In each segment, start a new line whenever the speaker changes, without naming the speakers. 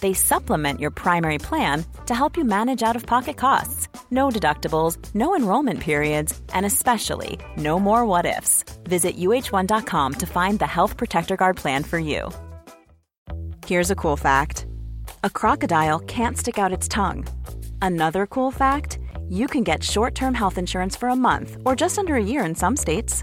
They supplement your primary plan to help you manage out of pocket costs. No deductibles, no enrollment periods, and especially no more what ifs. Visit uh1.com to find the Health Protector Guard plan for you. Here's a cool fact a crocodile can't stick out its tongue. Another cool fact you can get short term health insurance for a month or just under a year in some states.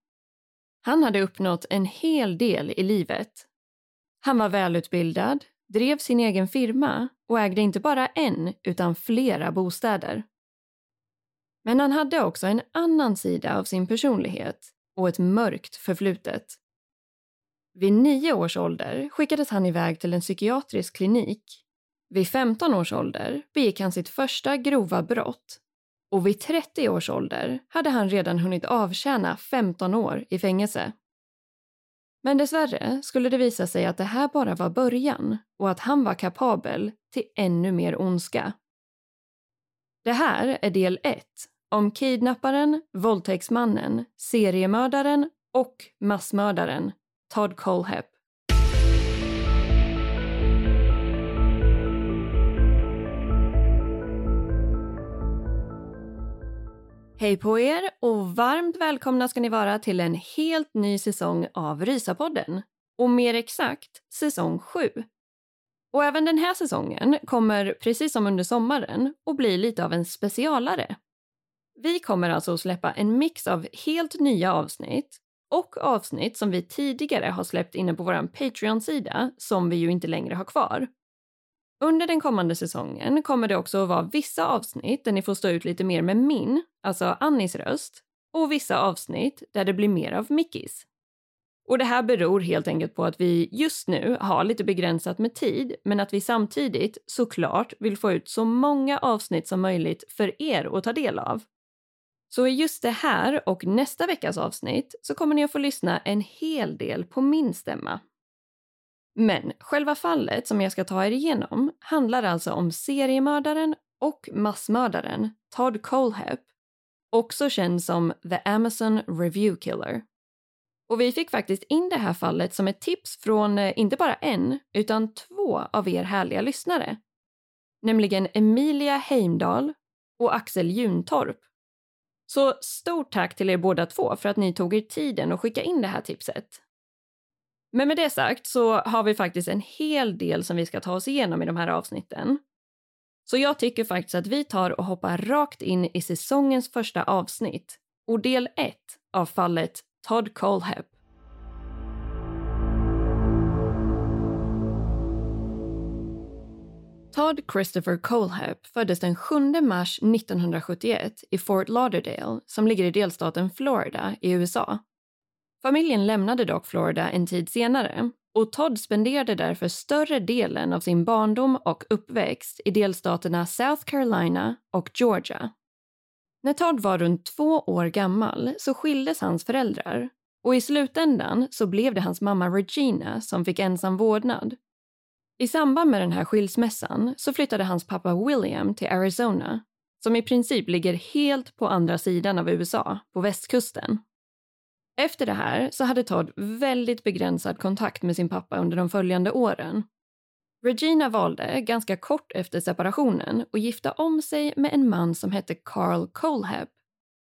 Han hade uppnått en hel del i livet. Han var välutbildad, drev sin egen firma och ägde inte bara en utan flera bostäder. Men han hade också en annan sida av sin personlighet och ett mörkt förflutet. Vid nio års ålder skickades han iväg till en psykiatrisk klinik. Vid 15 års ålder begick han sitt första grova brott och vid 30 års ålder hade han redan hunnit avtjäna 15 år i fängelse. Men dessvärre skulle det visa sig att det här bara var början och att han var kapabel till ännu mer ondska. Det här är del 1 om kidnapparen, våldtäktsmannen, seriemördaren och massmördaren Todd Colehep. Hej på er och varmt välkomna ska ni vara till en helt ny säsong av Rysapodden. Och mer exakt säsong 7. Och även den här säsongen kommer, precis som under sommaren, att bli lite av en specialare. Vi kommer alltså att släppa en mix av helt nya avsnitt och avsnitt som vi tidigare har släppt inne på vår Patreon-sida som vi ju inte längre har kvar. Under den kommande säsongen kommer det också att vara vissa avsnitt där ni får stå ut lite mer med min, alltså Annis röst, och vissa avsnitt där det blir mer av Mickis. Och det här beror helt enkelt på att vi just nu har lite begränsat med tid, men att vi samtidigt såklart vill få ut så många avsnitt som möjligt för er att ta del av. Så i just det här och nästa veckas avsnitt så kommer ni att få lyssna en hel del på min stämma. Men själva fallet som jag ska ta er igenom handlar alltså om seriemördaren och massmördaren Todd Colehep, också känd som The Amazon Review Killer. Och vi fick faktiskt in det här fallet som ett tips från eh, inte bara en, utan två av er härliga lyssnare. Nämligen Emilia Heimdal och Axel Juntorp. Så stort tack till er båda två för att ni tog er tiden att skicka in det här tipset. Men med det sagt så har vi faktiskt en hel del som vi ska ta oss igenom i de här avsnitten. Så jag tycker faktiskt att vi tar och hoppar rakt in i säsongens första avsnitt och del 1 av fallet Todd Colehep. Todd Christopher Colehep föddes den 7 mars 1971 i Fort Lauderdale som ligger i delstaten Florida i USA. Familjen lämnade dock Florida en tid senare och Todd spenderade därför större delen av sin barndom och uppväxt i delstaterna South Carolina och Georgia. När Todd var runt två år gammal så skildes hans föräldrar och i slutändan så blev det hans mamma Regina som fick ensam vårdnad. I samband med den här skilsmässan så flyttade hans pappa William till Arizona som i princip ligger helt på andra sidan av USA, på västkusten. Efter det här så hade Todd väldigt begränsad kontakt med sin pappa under de följande åren. Regina valde, ganska kort efter separationen, att gifta om sig med en man som hette Carl Colheb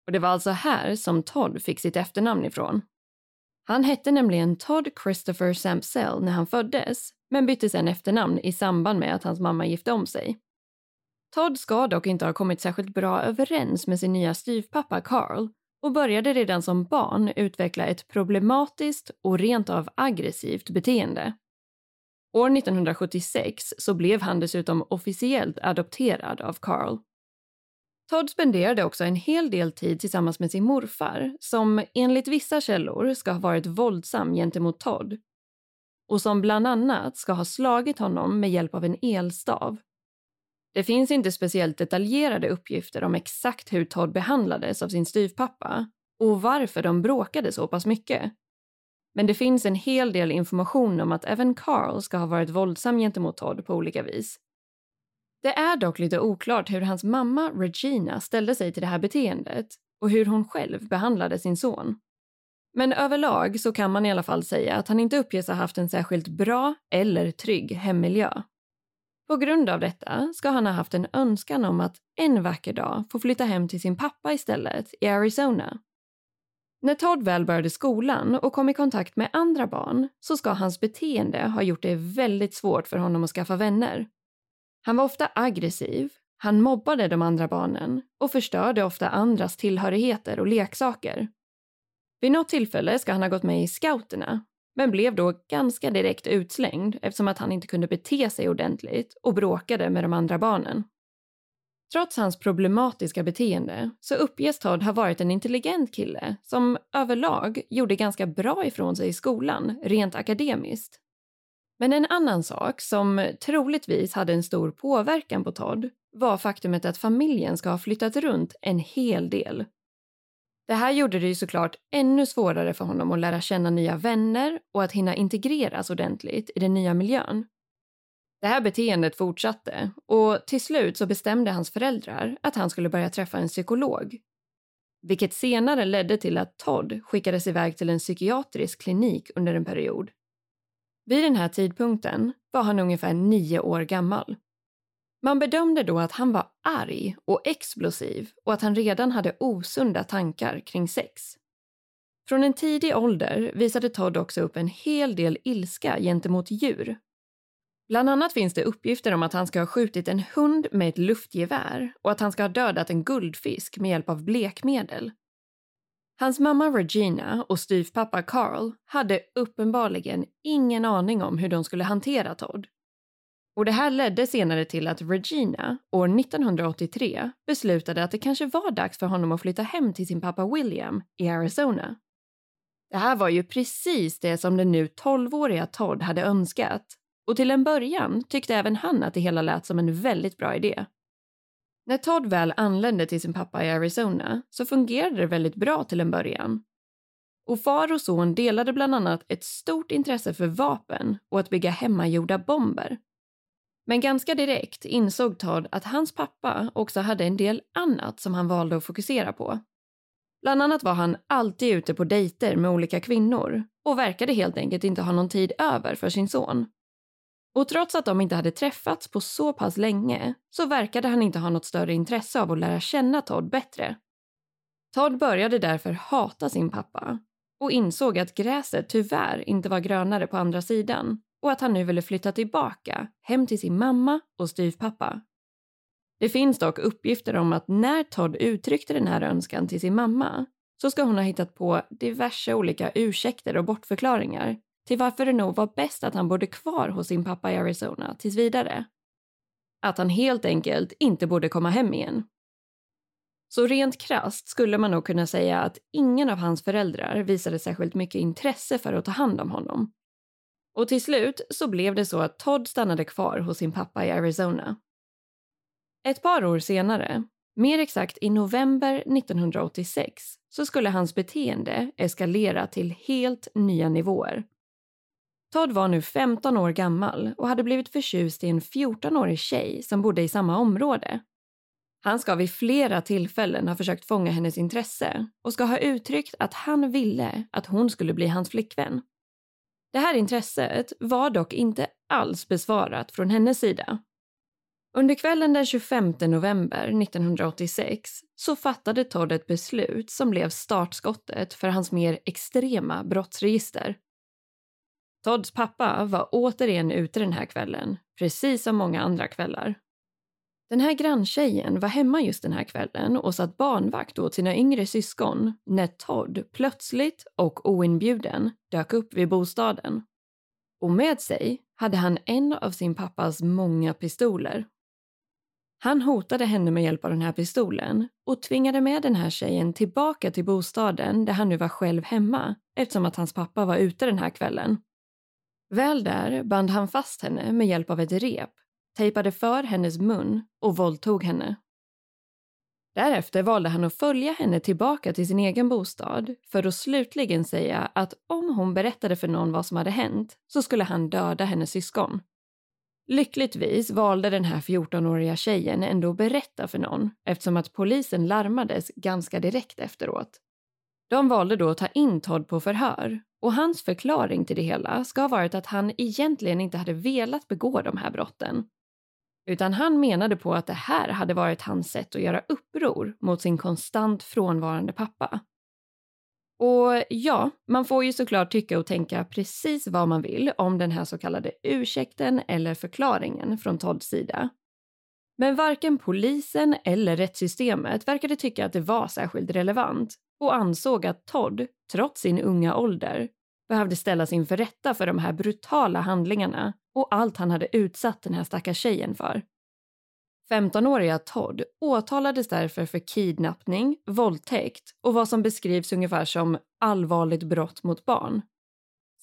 Och det var alltså här som Todd fick sitt efternamn ifrån. Han hette nämligen Todd Christopher Sampsell när han föddes, men bytte sen efternamn i samband med att hans mamma gifte om sig. Todd ska dock inte ha kommit särskilt bra överens med sin nya styvpappa Carl och började redan som barn utveckla ett problematiskt och rent av aggressivt beteende. År 1976 så blev han dessutom officiellt adopterad av Carl. Todd spenderade också en hel del tid tillsammans med sin morfar som enligt vissa källor ska ha varit våldsam gentemot Todd och som bland annat ska ha slagit honom med hjälp av en elstav. Det finns inte speciellt detaljerade uppgifter om exakt hur Todd behandlades av sin styvpappa och varför de bråkade så pass mycket. Men det finns en hel del information om att även Carl ska ha varit våldsam gentemot Todd på olika vis. Det är dock lite oklart hur hans mamma Regina ställde sig till det här beteendet och hur hon själv behandlade sin son. Men överlag så kan man i alla fall säga att han inte uppges ha haft en särskilt bra eller trygg hemmiljö. På grund av detta ska han ha haft en önskan om att en vacker dag få flytta hem till sin pappa istället i Arizona. När Todd väl började skolan och kom i kontakt med andra barn så ska hans beteende ha gjort det väldigt svårt för honom att skaffa vänner. Han var ofta aggressiv, han mobbade de andra barnen och förstörde ofta andras tillhörigheter och leksaker. Vid något tillfälle ska han ha gått med i scouterna men blev då ganska direkt utslängd eftersom att han inte kunde bete sig ordentligt och bråkade med de andra barnen. Trots hans problematiska beteende så uppges Todd ha varit en intelligent kille som överlag gjorde ganska bra ifrån sig i skolan, rent akademiskt. Men en annan sak som troligtvis hade en stor påverkan på Todd var faktumet att familjen ska ha flyttat runt en hel del det här gjorde det ju såklart ännu svårare för honom att lära känna nya vänner och att hinna integreras ordentligt i den nya miljön. Det här beteendet fortsatte och till slut så bestämde hans föräldrar att han skulle börja träffa en psykolog. Vilket senare ledde till att Todd skickades iväg till en psykiatrisk klinik under en period. Vid den här tidpunkten var han ungefär nio år gammal man bedömde då att han var arg och explosiv och att han redan hade osunda tankar kring sex. Från en tidig ålder visade Todd också upp en hel del ilska gentemot djur. Bland annat finns det uppgifter om att han ska ha skjutit en hund med ett luftgevär och att han ska ha dödat en guldfisk med hjälp av blekmedel. Hans mamma Regina och styvpappa Carl hade uppenbarligen ingen aning om hur de skulle hantera Todd och det här ledde senare till att Regina år 1983 beslutade att det kanske var dags för honom att flytta hem till sin pappa William i Arizona. Det här var ju precis det som den nu 12-åriga Todd hade önskat och till en början tyckte även han att det hela lät som en väldigt bra idé. När Todd väl anlände till sin pappa i Arizona så fungerade det väldigt bra till en början. Och far och son delade bland annat ett stort intresse för vapen och att bygga hemmagjorda bomber. Men ganska direkt insåg Todd att hans pappa också hade en del annat som han valde att fokusera på. Bland annat var han alltid ute på dejter med olika kvinnor och verkade helt enkelt inte ha någon tid över för sin son. Och trots att de inte hade träffats på så pass länge så verkade han inte ha något större intresse av att lära känna Todd bättre. Todd började därför hata sin pappa och insåg att gräset tyvärr inte var grönare på andra sidan och att han nu ville flytta tillbaka hem till sin mamma och styvpappa. Det finns dock uppgifter om att när Todd uttryckte den här önskan till sin mamma så ska hon ha hittat på diverse olika ursäkter och bortförklaringar till varför det nog var bäst att han bodde kvar hos sin pappa i Arizona tills vidare. Att han helt enkelt inte borde komma hem igen. Så rent krast skulle man nog kunna säga att ingen av hans föräldrar visade särskilt mycket intresse för att ta hand om honom och till slut så blev det så att Todd stannade kvar hos sin pappa i Arizona. Ett par år senare, Mer exakt i november 1986 så skulle hans beteende eskalera till helt nya nivåer. Todd var nu 15 år gammal och hade blivit förtjust i en 14-årig tjej som bodde i samma område. Han ska vid flera tillfällen ha försökt fånga hennes intresse och ska ha uttryckt att han ville att hon skulle bli hans flickvän. Det här intresset var dock inte alls besvarat från hennes sida. Under kvällen den 25 november 1986 så fattade Todd ett beslut som blev startskottet för hans mer extrema brottsregister. Todds pappa var återigen ute den här kvällen, precis som många andra kvällar. Den här granntjejen var hemma just den här kvällen och satt barnvakt åt sina yngre syskon när Todd plötsligt och oinbjuden dök upp vid bostaden. Och med sig hade han en av sin pappas många pistoler. Han hotade henne med hjälp av den här pistolen och tvingade med den här tjejen tillbaka till bostaden där han nu var själv hemma eftersom att hans pappa var ute den här kvällen. Väl där band han fast henne med hjälp av ett rep, tejpade för hennes mun och våldtog henne. Därefter valde han att följa henne tillbaka till sin egen bostad för att slutligen säga att om hon berättade för någon vad som hade hänt så skulle han döda hennes syskon. Lyckligtvis valde den här 14-åriga tjejen ändå att berätta för någon eftersom att polisen larmades ganska direkt efteråt. De valde då att ta in Todd på förhör och hans förklaring till det hela ska ha varit att han egentligen inte hade velat begå de här brotten. Utan han menade på att det här hade varit hans sätt att göra uppror mot sin konstant frånvarande pappa. Och ja, man får ju såklart tycka och tänka precis vad man vill om den här så kallade ursäkten eller förklaringen från Todds sida. Men varken polisen eller rättssystemet verkade tycka att det var särskilt relevant och ansåg att Todd, trots sin unga ålder, behövde ställas inför rätta för de här brutala handlingarna och allt han hade utsatt den här stackars tjejen för. 15-åriga Todd åtalades därför för kidnappning, våldtäkt och vad som beskrivs ungefär som allvarligt brott mot barn.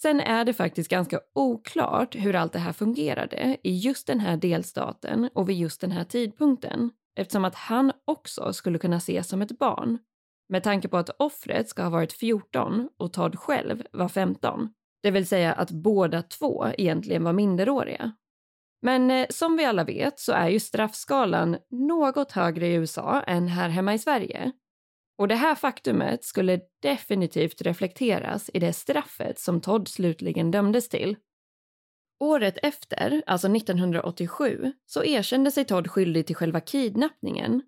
Sen är det faktiskt ganska oklart hur allt det här fungerade i just den här delstaten och vid just den här tidpunkten eftersom att han också skulle kunna ses som ett barn med tanke på att offret ska ha varit 14 och Todd själv var 15. Det vill säga att båda två egentligen var minderåriga. Men eh, som vi alla vet så är ju straffskalan något högre i USA än här hemma i Sverige. Och det här faktumet skulle definitivt reflekteras i det straffet som Todd slutligen dömdes till. Året efter, alltså 1987, så erkände sig Todd skyldig till själva kidnappningen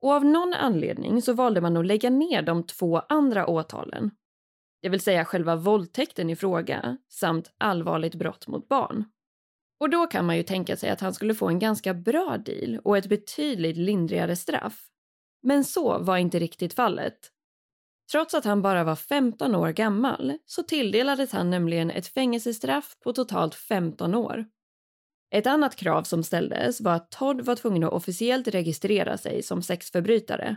och av någon anledning så valde man att lägga ner de två andra åtalen. Det vill säga själva våldtäkten i fråga samt allvarligt brott mot barn. Och då kan man ju tänka sig att han skulle få en ganska bra deal och ett betydligt lindrigare straff. Men så var inte riktigt fallet. Trots att han bara var 15 år gammal så tilldelades han nämligen ett fängelsestraff på totalt 15 år. Ett annat krav som ställdes var att Todd var tvungen att officiellt registrera sig som sexförbrytare.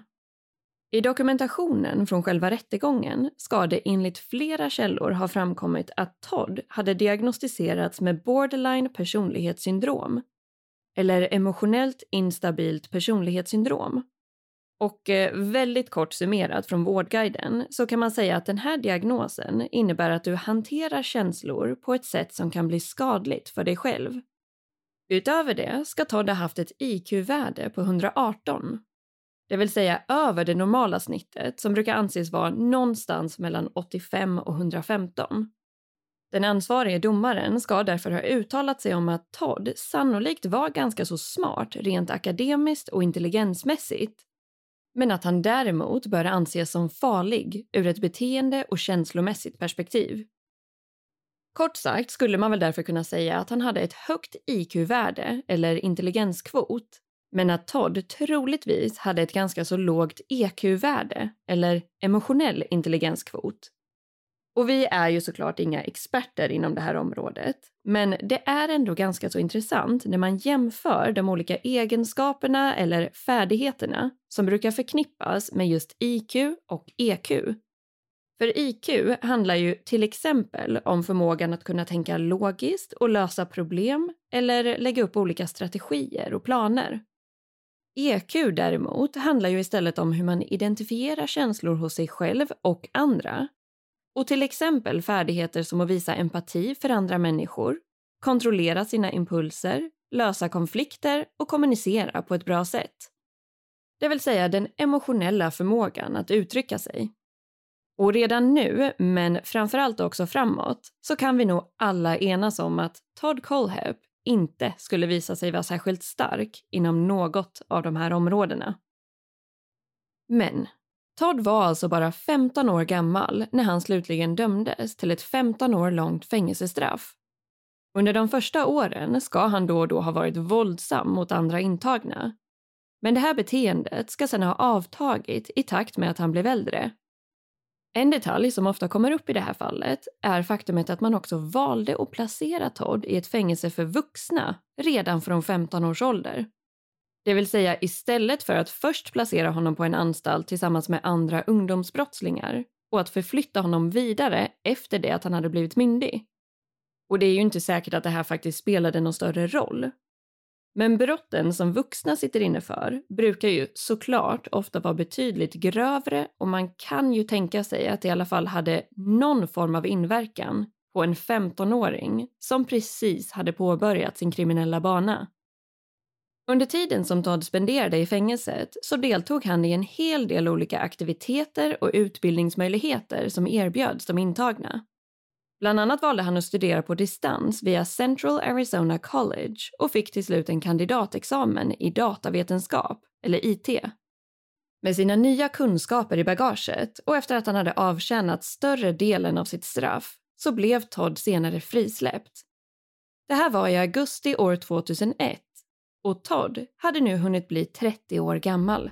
I dokumentationen från själva rättegången ska det enligt flera källor ha framkommit att Todd hade diagnostiserats med borderline personlighetssyndrom eller emotionellt instabilt personlighetssyndrom. Och eh, väldigt kort summerat från Vårdguiden så kan man säga att den här diagnosen innebär att du hanterar känslor på ett sätt som kan bli skadligt för dig själv. Utöver det ska Todd ha haft ett IQ-värde på 118. Det vill säga över det normala snittet som brukar anses vara någonstans mellan 85 och 115. Den ansvarige domaren ska därför ha uttalat sig om att Todd sannolikt var ganska så smart rent akademiskt och intelligensmässigt men att han däremot bör anses som farlig ur ett beteende och känslomässigt perspektiv. Kort sagt skulle man väl därför kunna säga att han hade ett högt IQ-värde eller intelligenskvot, men att Todd troligtvis hade ett ganska så lågt EQ-värde eller emotionell intelligenskvot. Och vi är ju såklart inga experter inom det här området, men det är ändå ganska så intressant när man jämför de olika egenskaperna eller färdigheterna som brukar förknippas med just IQ och EQ för IQ handlar ju till exempel om förmågan att kunna tänka logiskt och lösa problem eller lägga upp olika strategier och planer. EQ däremot handlar ju istället om hur man identifierar känslor hos sig själv och andra. Och till exempel färdigheter som att visa empati för andra människor, kontrollera sina impulser, lösa konflikter och kommunicera på ett bra sätt. Det vill säga den emotionella förmågan att uttrycka sig. Och redan nu, men framförallt också framåt, så kan vi nog alla enas om att Todd Colehep inte skulle visa sig vara särskilt stark inom något av de här områdena. Men Todd var alltså bara 15 år gammal när han slutligen dömdes till ett 15 år långt fängelsestraff. Under de första åren ska han då och då ha varit våldsam mot andra intagna. Men det här beteendet ska sedan ha avtagit i takt med att han blev äldre en detalj som ofta kommer upp i det här fallet är faktumet att man också valde att placera Todd i ett fängelse för vuxna redan från 15 års ålder. Det vill säga istället för att först placera honom på en anstalt tillsammans med andra ungdomsbrottslingar och att förflytta honom vidare efter det att han hade blivit myndig. Och det är ju inte säkert att det här faktiskt spelade någon större roll. Men brotten som vuxna sitter inne för brukar ju såklart ofta vara betydligt grövre och man kan ju tänka sig att det i alla fall hade någon form av inverkan på en 15-åring som precis hade påbörjat sin kriminella bana. Under tiden som Todd spenderade i fängelset så deltog han i en hel del olika aktiviteter och utbildningsmöjligheter som erbjöds de intagna. Bland annat valde han att studera på distans via Central Arizona College och fick till slut en kandidatexamen i datavetenskap, eller IT. Med sina nya kunskaper i bagaget och efter att han hade avtjänat större delen av sitt straff så blev Todd senare frisläppt. Det här var i augusti år 2001 och Todd hade nu hunnit bli 30 år gammal.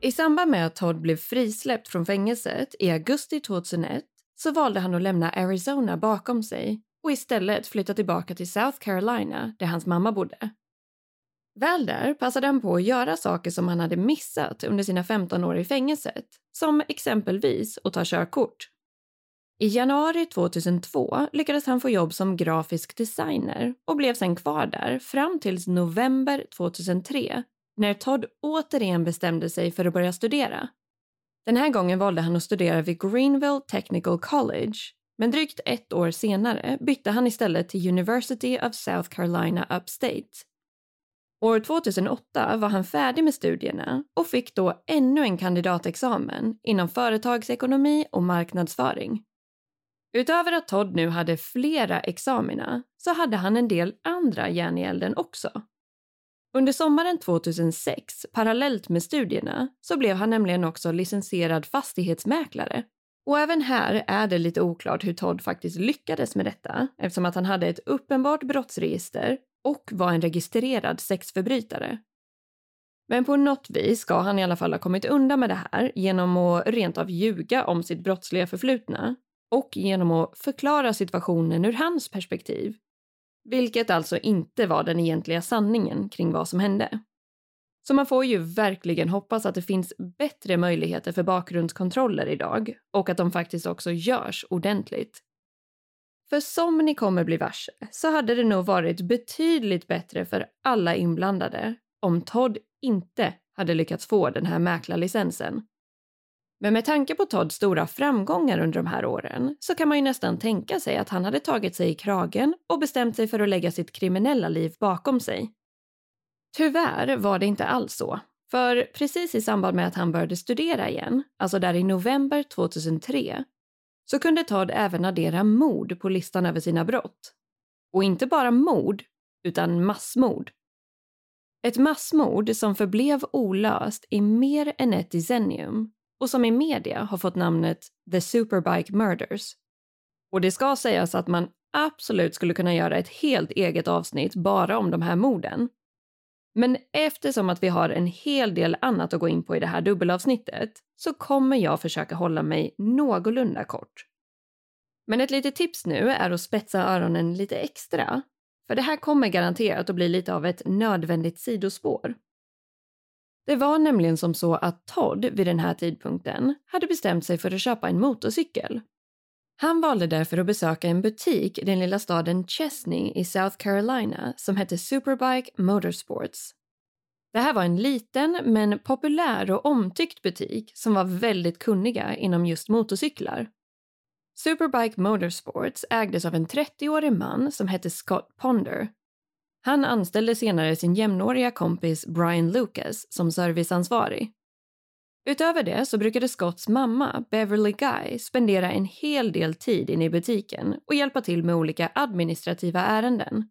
I samband med att Todd blev frisläppt från fängelset i augusti 2001 så valde han att lämna Arizona bakom sig och istället flytta tillbaka till South Carolina där hans mamma bodde. Väl där passade han på att göra saker som han hade missat under sina 15 år i fängelset, som exempelvis att ta körkort. I januari 2002 lyckades han få jobb som grafisk designer och blev sen kvar där fram till november 2003 när Todd återigen bestämde sig för att börja studera. Den här gången valde han att studera vid Greenville Technical College men drygt ett år senare bytte han istället till University of South Carolina Upstate. År 2008 var han färdig med studierna och fick då ännu en kandidatexamen inom företagsekonomi och marknadsföring. Utöver att Todd nu hade flera examina så hade han en del andra järn i elden också. Under sommaren 2006, parallellt med studierna, så blev han nämligen också licensierad fastighetsmäklare. Och även här är det lite oklart hur Todd faktiskt lyckades med detta eftersom att han hade ett uppenbart brottsregister och var en registrerad sexförbrytare. Men på något vis ska han i alla fall ha kommit undan med det här genom att rent av ljuga om sitt brottsliga förflutna och genom att förklara situationen ur hans perspektiv. Vilket alltså inte var den egentliga sanningen kring vad som hände. Så man får ju verkligen hoppas att det finns bättre möjligheter för bakgrundskontroller idag och att de faktiskt också görs ordentligt. För som ni kommer bli varse så hade det nog varit betydligt bättre för alla inblandade om Todd inte hade lyckats få den här mäklarlicensen. Men med tanke på Todds stora framgångar under de här åren så kan man ju nästan tänka sig att han hade tagit sig i kragen och bestämt sig för att lägga sitt kriminella liv bakom sig. Tyvärr var det inte alls så. För precis i samband med att han började studera igen, alltså där i november 2003, så kunde Todd även addera mord på listan över sina brott. Och inte bara mord, utan massmord. Ett massmord som förblev olöst i mer än ett decennium och som i media har fått namnet The Superbike Murders. Och det ska sägas att man absolut skulle kunna göra ett helt eget avsnitt bara om de här morden. Men eftersom att vi har en hel del annat att gå in på i det här dubbelavsnittet så kommer jag försöka hålla mig någorlunda kort. Men ett litet tips nu är att spetsa öronen lite extra, för det här kommer garanterat att bli lite av ett nödvändigt sidospår. Det var nämligen som så att Todd vid den här tidpunkten hade bestämt sig för att köpa en motorcykel. Han valde därför att besöka en butik i den lilla staden Chesney i South Carolina som hette Superbike Motorsports. Det här var en liten men populär och omtyckt butik som var väldigt kunniga inom just motorcyklar. Superbike Motorsports ägdes av en 30-årig man som hette Scott Ponder. Han anställde senare sin jämnåriga kompis Brian Lucas som serviceansvarig. Utöver det så brukade Scotts mamma, Beverly Guy, spendera en hel del tid inne i butiken och hjälpa till med olika administrativa ärenden.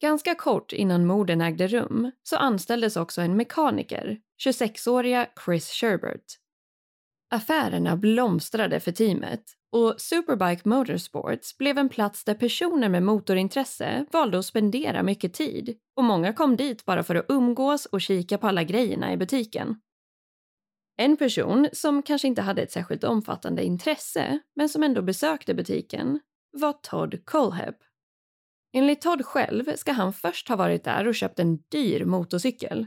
Ganska kort innan morden ägde rum så anställdes också en mekaniker, 26-åriga Chris Sherbert. Affärerna blomstrade för teamet och Superbike Motorsports blev en plats där personer med motorintresse valde att spendera mycket tid och många kom dit bara för att umgås och kika på alla grejerna i butiken. En person som kanske inte hade ett särskilt omfattande intresse men som ändå besökte butiken var Todd Colheb. Enligt Todd själv ska han först ha varit där och köpt en dyr motorcykel.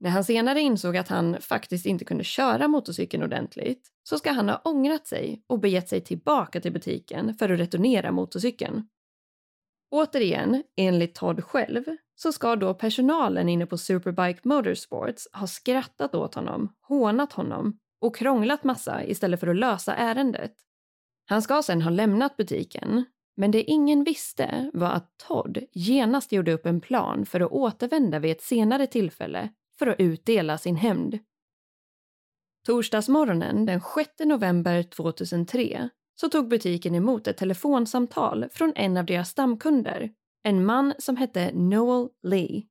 När han senare insåg att han faktiskt inte kunde köra motorcykeln ordentligt så ska han ha ångrat sig och begett sig tillbaka till butiken för att returnera motorcykeln. Återigen, enligt Todd själv, så ska då personalen inne på Superbike Motorsports ha skrattat åt honom, hånat honom och krånglat massa istället för att lösa ärendet. Han ska sen ha lämnat butiken, men det ingen visste var att Todd genast gjorde upp en plan för att återvända vid ett senare tillfälle för att utdela sin hämnd. Torsdagsmorgonen den 6 november 2003 så tog butiken emot ett telefonsamtal från en av deras stamkunder, en man som hette Noel Lee.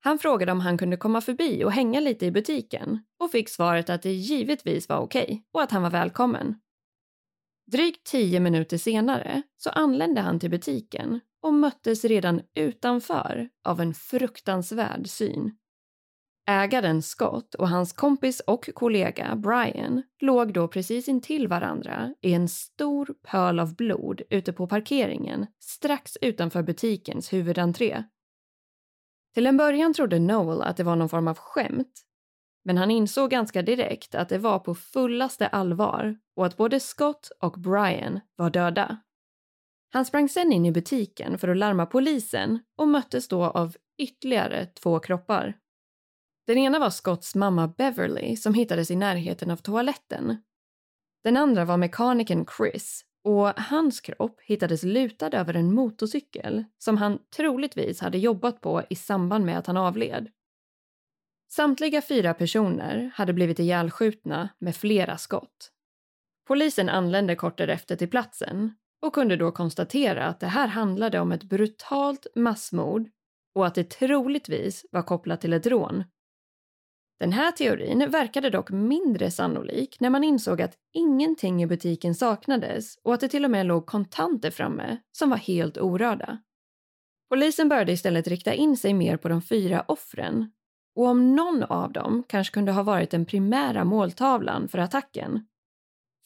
Han frågade om han kunde komma förbi och hänga lite i butiken och fick svaret att det givetvis var okej okay och att han var välkommen. Drygt tio minuter senare så anlände han till butiken och möttes redan utanför av en fruktansvärd syn. Ägaren Scott och hans kompis och kollega Brian låg då precis intill varandra i en stor pöl av blod ute på parkeringen strax utanför butikens huvudentré. Till en början trodde Noel att det var någon form av skämt men han insåg ganska direkt att det var på fullaste allvar och att både Scott och Brian var döda. Han sprang sen in i butiken för att larma polisen och möttes då av ytterligare två kroppar. Den ena var Scotts mamma Beverly som hittades i närheten av toaletten. Den andra var mekanikern Chris och hans kropp hittades lutad över en motorcykel som han troligtvis hade jobbat på i samband med att han avled. Samtliga fyra personer hade blivit ihjälskjutna med flera skott. Polisen anlände kort därefter till platsen och kunde då konstatera att det här handlade om ett brutalt massmord och att det troligtvis var kopplat till ett rån den här teorin verkade dock mindre sannolik när man insåg att ingenting i butiken saknades och att det till och med låg kontanter framme som var helt orörda. Polisen började istället rikta in sig mer på de fyra offren och om någon av dem kanske kunde ha varit den primära måltavlan för attacken.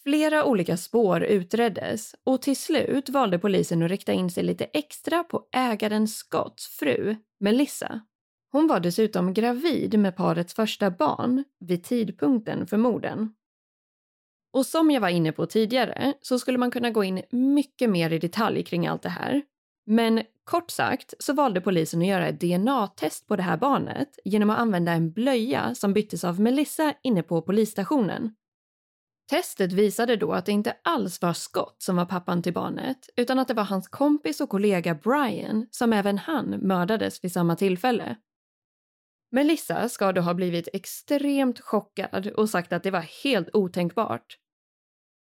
Flera olika spår utreddes och till slut valde polisen att rikta in sig lite extra på ägaren Scotts fru, Melissa. Hon var dessutom gravid med parets första barn vid tidpunkten för morden. Och som jag var inne på tidigare så skulle man kunna gå in mycket mer i detalj kring allt det här. Men kort sagt så valde polisen att göra ett DNA-test på det här barnet genom att använda en blöja som byttes av Melissa inne på polisstationen. Testet visade då att det inte alls var Scott som var pappan till barnet utan att det var hans kompis och kollega Brian som även han mördades vid samma tillfälle. Melissa ska då ha blivit extremt chockad och sagt att det var helt otänkbart.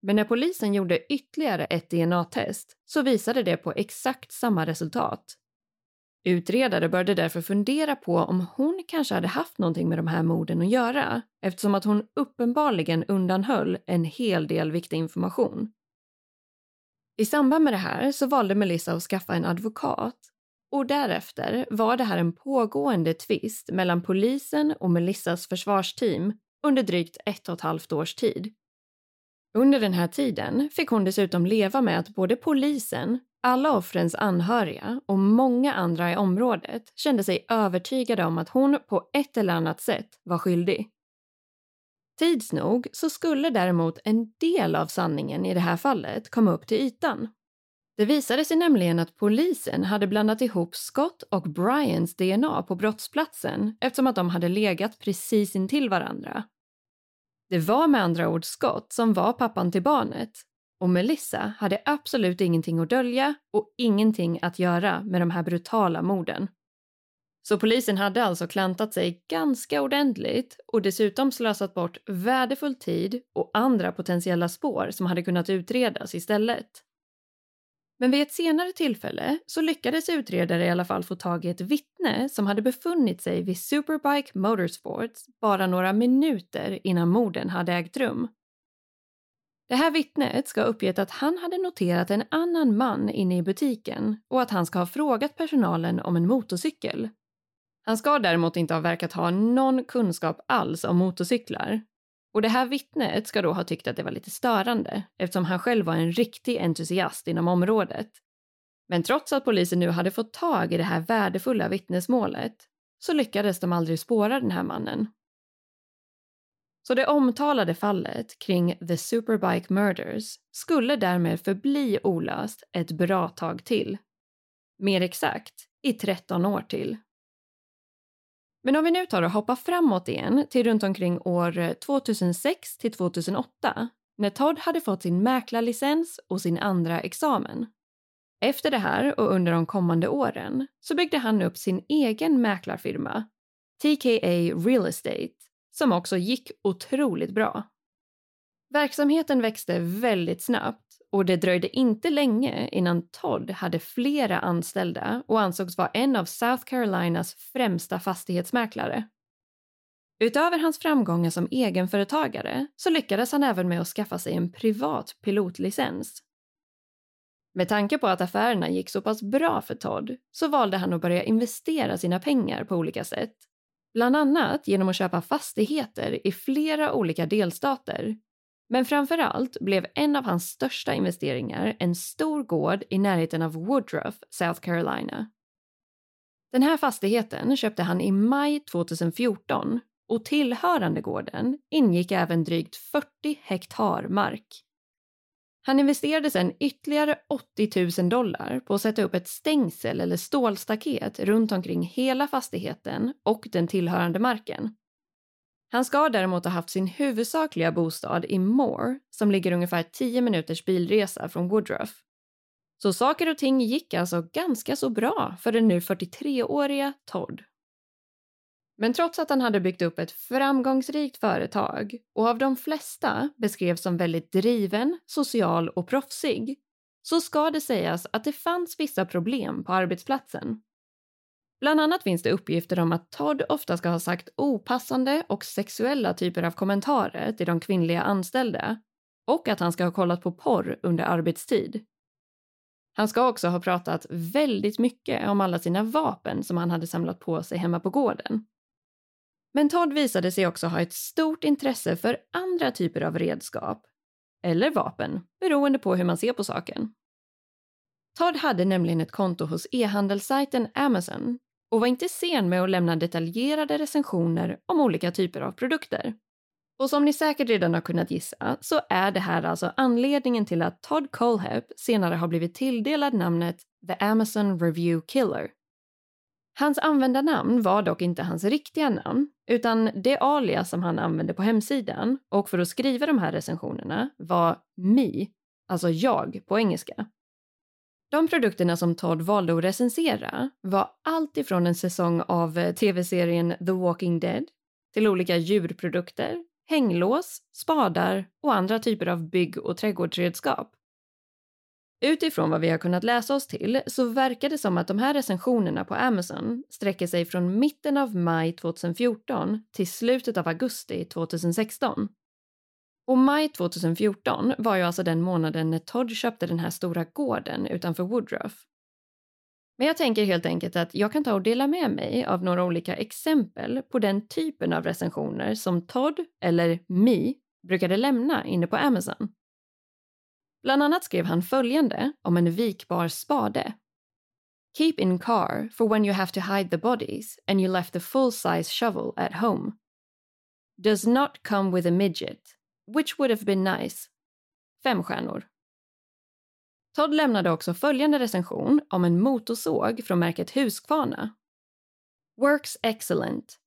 Men när polisen gjorde ytterligare ett DNA-test så visade det på exakt samma resultat. Utredare började därför fundera på om hon kanske hade haft någonting med de här morden att göra eftersom att hon uppenbarligen undanhöll en hel del viktig information. I samband med det här så valde Melissa att skaffa en advokat och därefter var det här en pågående tvist mellan polisen och Melissas försvarsteam under drygt ett och ett halvt års tid. Under den här tiden fick hon dessutom leva med att både polisen, alla offrens anhöriga och många andra i området kände sig övertygade om att hon på ett eller annat sätt var skyldig. Tids nog så skulle däremot en del av sanningen i det här fallet komma upp till ytan. Det visade sig nämligen att polisen hade blandat ihop Scott och Brians DNA på brottsplatsen eftersom att de hade legat precis intill varandra. Det var med andra ord Scott som var pappan till barnet och Melissa hade absolut ingenting att dölja och ingenting att göra med de här brutala morden. Så polisen hade alltså klantat sig ganska ordentligt och dessutom slösat bort värdefull tid och andra potentiella spår som hade kunnat utredas istället. Men vid ett senare tillfälle så lyckades utredare i alla fall få tag i ett vittne som hade befunnit sig vid Superbike Motorsports bara några minuter innan morden hade ägt rum. Det här vittnet ska ha uppgett att han hade noterat en annan man inne i butiken och att han ska ha frågat personalen om en motorcykel. Han ska däremot inte ha verkat ha någon kunskap alls om motorcyklar och det här vittnet ska då ha tyckt att det var lite störande eftersom han själv var en riktig entusiast inom området. Men trots att polisen nu hade fått tag i det här värdefulla vittnesmålet så lyckades de aldrig spåra den här mannen. Så det omtalade fallet kring The Superbike Murders skulle därmed förbli olöst ett bra tag till. Mer exakt, i 13 år till. Men om vi nu tar och hoppar framåt igen till runt omkring år eh, 2006 till 2008 när Todd hade fått sin mäklarlicens och sin andra examen. Efter det här och under de kommande åren så byggde han upp sin egen mäklarfirma, TKA Real Estate, som också gick otroligt bra. Verksamheten växte väldigt snabbt och det dröjde inte länge innan Todd hade flera anställda och ansågs vara en av South Carolinas främsta fastighetsmäklare. Utöver hans framgångar som egenföretagare så lyckades han även med att skaffa sig en privat pilotlicens. Med tanke på att affärerna gick så pass bra för Todd så valde han att börja investera sina pengar på olika sätt. Bland annat genom att köpa fastigheter i flera olika delstater men framför allt blev en av hans största investeringar en stor gård i närheten av Woodruff, South Carolina. Den här fastigheten köpte han i maj 2014 och tillhörande gården ingick även drygt 40 hektar mark. Han investerade sedan ytterligare 80 000 dollar på att sätta upp ett stängsel eller stålstaket runt omkring hela fastigheten och den tillhörande marken. Han ska däremot ha haft sin huvudsakliga bostad i Moore som ligger ungefär 10 minuters bilresa från Woodruff. Så saker och ting gick alltså ganska så bra för den nu 43-åriga Todd. Men trots att han hade byggt upp ett framgångsrikt företag och av de flesta beskrevs som väldigt driven, social och proffsig så ska det sägas att det fanns vissa problem på arbetsplatsen. Bland annat finns det uppgifter om att Todd ofta ska ha sagt opassande och sexuella typer av kommentarer till de kvinnliga anställda och att han ska ha kollat på porr under arbetstid. Han ska också ha pratat väldigt mycket om alla sina vapen som han hade samlat på sig hemma på gården. Men Todd visade sig också ha ett stort intresse för andra typer av redskap, eller vapen, beroende på hur man ser på saken. Todd hade nämligen ett konto hos e-handelssajten Amazon och var inte sen med att lämna detaljerade recensioner om olika typer av produkter. Och som ni säkert redan har kunnat gissa så är det här alltså anledningen till att Todd Colehep senare har blivit tilldelad namnet The Amazon Review Killer. Hans användarnamn var dock inte hans riktiga namn, utan det alias som han använde på hemsidan och för att skriva de här recensionerna var me, alltså jag på engelska. De produkterna som Todd valde att recensera var allt ifrån en säsong av eh, tv-serien The Walking Dead till olika djurprodukter, hänglås, spadar och andra typer av bygg och trädgårdsredskap. Utifrån vad vi har kunnat läsa oss till så verkar det som att de här recensionerna på Amazon sträcker sig från mitten av maj 2014 till slutet av augusti 2016. Och maj 2014 var ju alltså den månaden när Todd köpte den här stora gården utanför Woodruff. Men jag tänker helt enkelt att jag kan ta och dela med mig av några olika exempel på den typen av recensioner som Todd, eller Me, brukade lämna inne på Amazon. Bland annat skrev han följande om en vikbar spade. Keep in car for when you have to hide the bodies and you left the full size shovel at home. Does not come with a midget. Which would have been nice. Fem stjärnor. Todd lämnade också följande recension om en motorsåg från märket Husqvarna. Works excellent.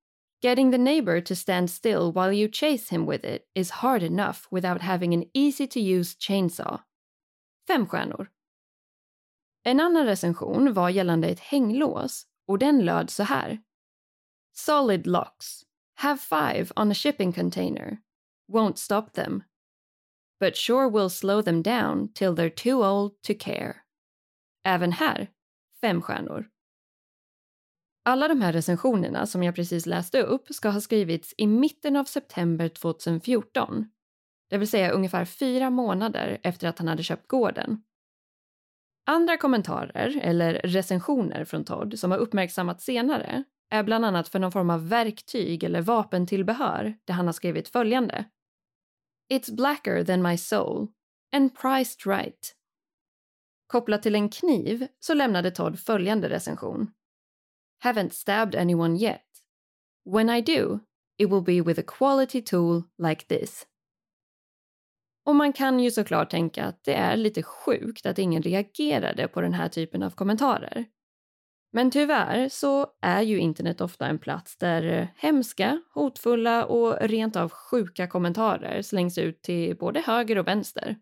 Getting the neighbor to stand still while you chase him with it is hard enough without having an easy to use chainsaw. Fem stjärnor. En annan recension var gällande ett hänglås och den löd så här. Solid locks. Have five on a shipping container. Won't stop them. But sure will slow them down till they're too old to care. Även här, fem stjärnor. Alla de här recensionerna som jag precis läste upp ska ha skrivits i mitten av september 2014 det vill säga ungefär fyra månader efter att han hade köpt gården. Andra kommentarer, eller recensioner från Todd, som har uppmärksammats senare är bland annat för någon form av verktyg eller vapentillbehör där han har skrivit följande. It's blacker than my soul and priced right. Kopplat till en kniv så lämnade Todd följande recension. Haven't stabbed anyone yet. When I do, it will be with a quality tool like this. Och man kan ju såklart tänka att det är lite sjukt att ingen reagerade på den här typen av kommentarer. Men tyvärr så är ju internet ofta en plats där eh, hemska, hotfulla och rent av sjuka kommentarer slängs ut till både höger och vänster.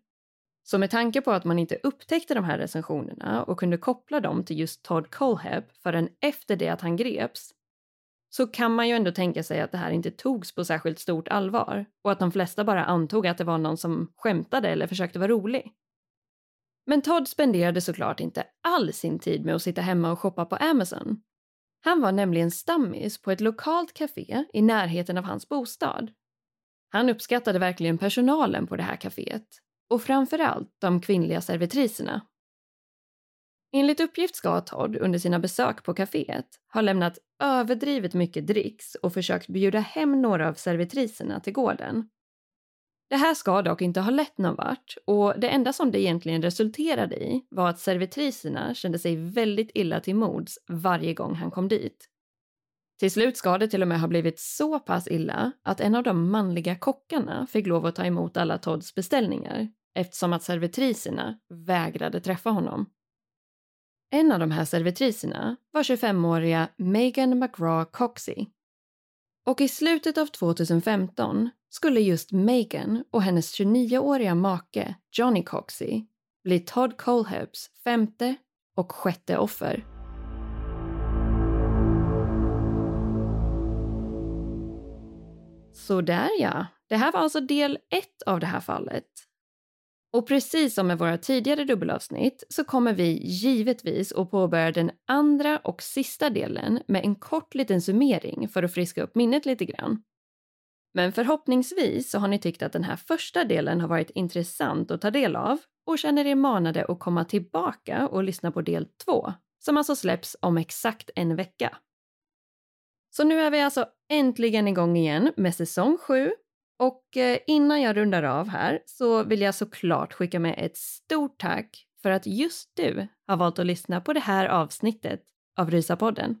Så med tanke på att man inte upptäckte de här recensionerna och kunde koppla dem till just Todd Coleheb förrän efter det att han greps så kan man ju ändå tänka sig att det här inte togs på särskilt stort allvar och att de flesta bara antog att det var någon som skämtade eller försökte vara rolig. Men Todd spenderade såklart inte all sin tid med att sitta hemma och shoppa på Amazon. Han var nämligen stammis på ett lokalt café i närheten av hans bostad. Han uppskattade verkligen personalen på det här kaféet och framförallt de kvinnliga servitriserna. Enligt uppgift ska Todd under sina besök på kaféet ha lämnat överdrivet mycket dricks och försökt bjuda hem några av servitriserna till gården. Det här ska dock inte ha lett någon vart och det enda som det egentligen resulterade i var att servitriserna kände sig väldigt illa till mods varje gång han kom dit. Till slut ska det till och med ha blivit så pass illa att en av de manliga kockarna fick lov att ta emot alla Todds beställningar eftersom att servitriserna vägrade träffa honom. En av de här servitriserna var 25-åriga Megan McGraw Coxey. Och i slutet av 2015 skulle just Megan och hennes 29-åriga make Johnny Coxey bli Todd Colehebs femte och sjätte offer. Så där ja, det här var alltså del ett av det här fallet. Och precis som med våra tidigare dubbelavsnitt så kommer vi givetvis att påbörja den andra och sista delen med en kort liten summering för att friska upp minnet lite grann. Men förhoppningsvis så har ni tyckt att den här första delen har varit intressant att ta del av och känner er manade att komma tillbaka och lyssna på del två, som alltså släpps om exakt en vecka. Så nu är vi alltså äntligen igång igen med säsong 7 och eh, innan jag rundar av här så vill jag såklart skicka med ett stort tack för att just du har valt att lyssna på det här avsnittet av Rysapodden.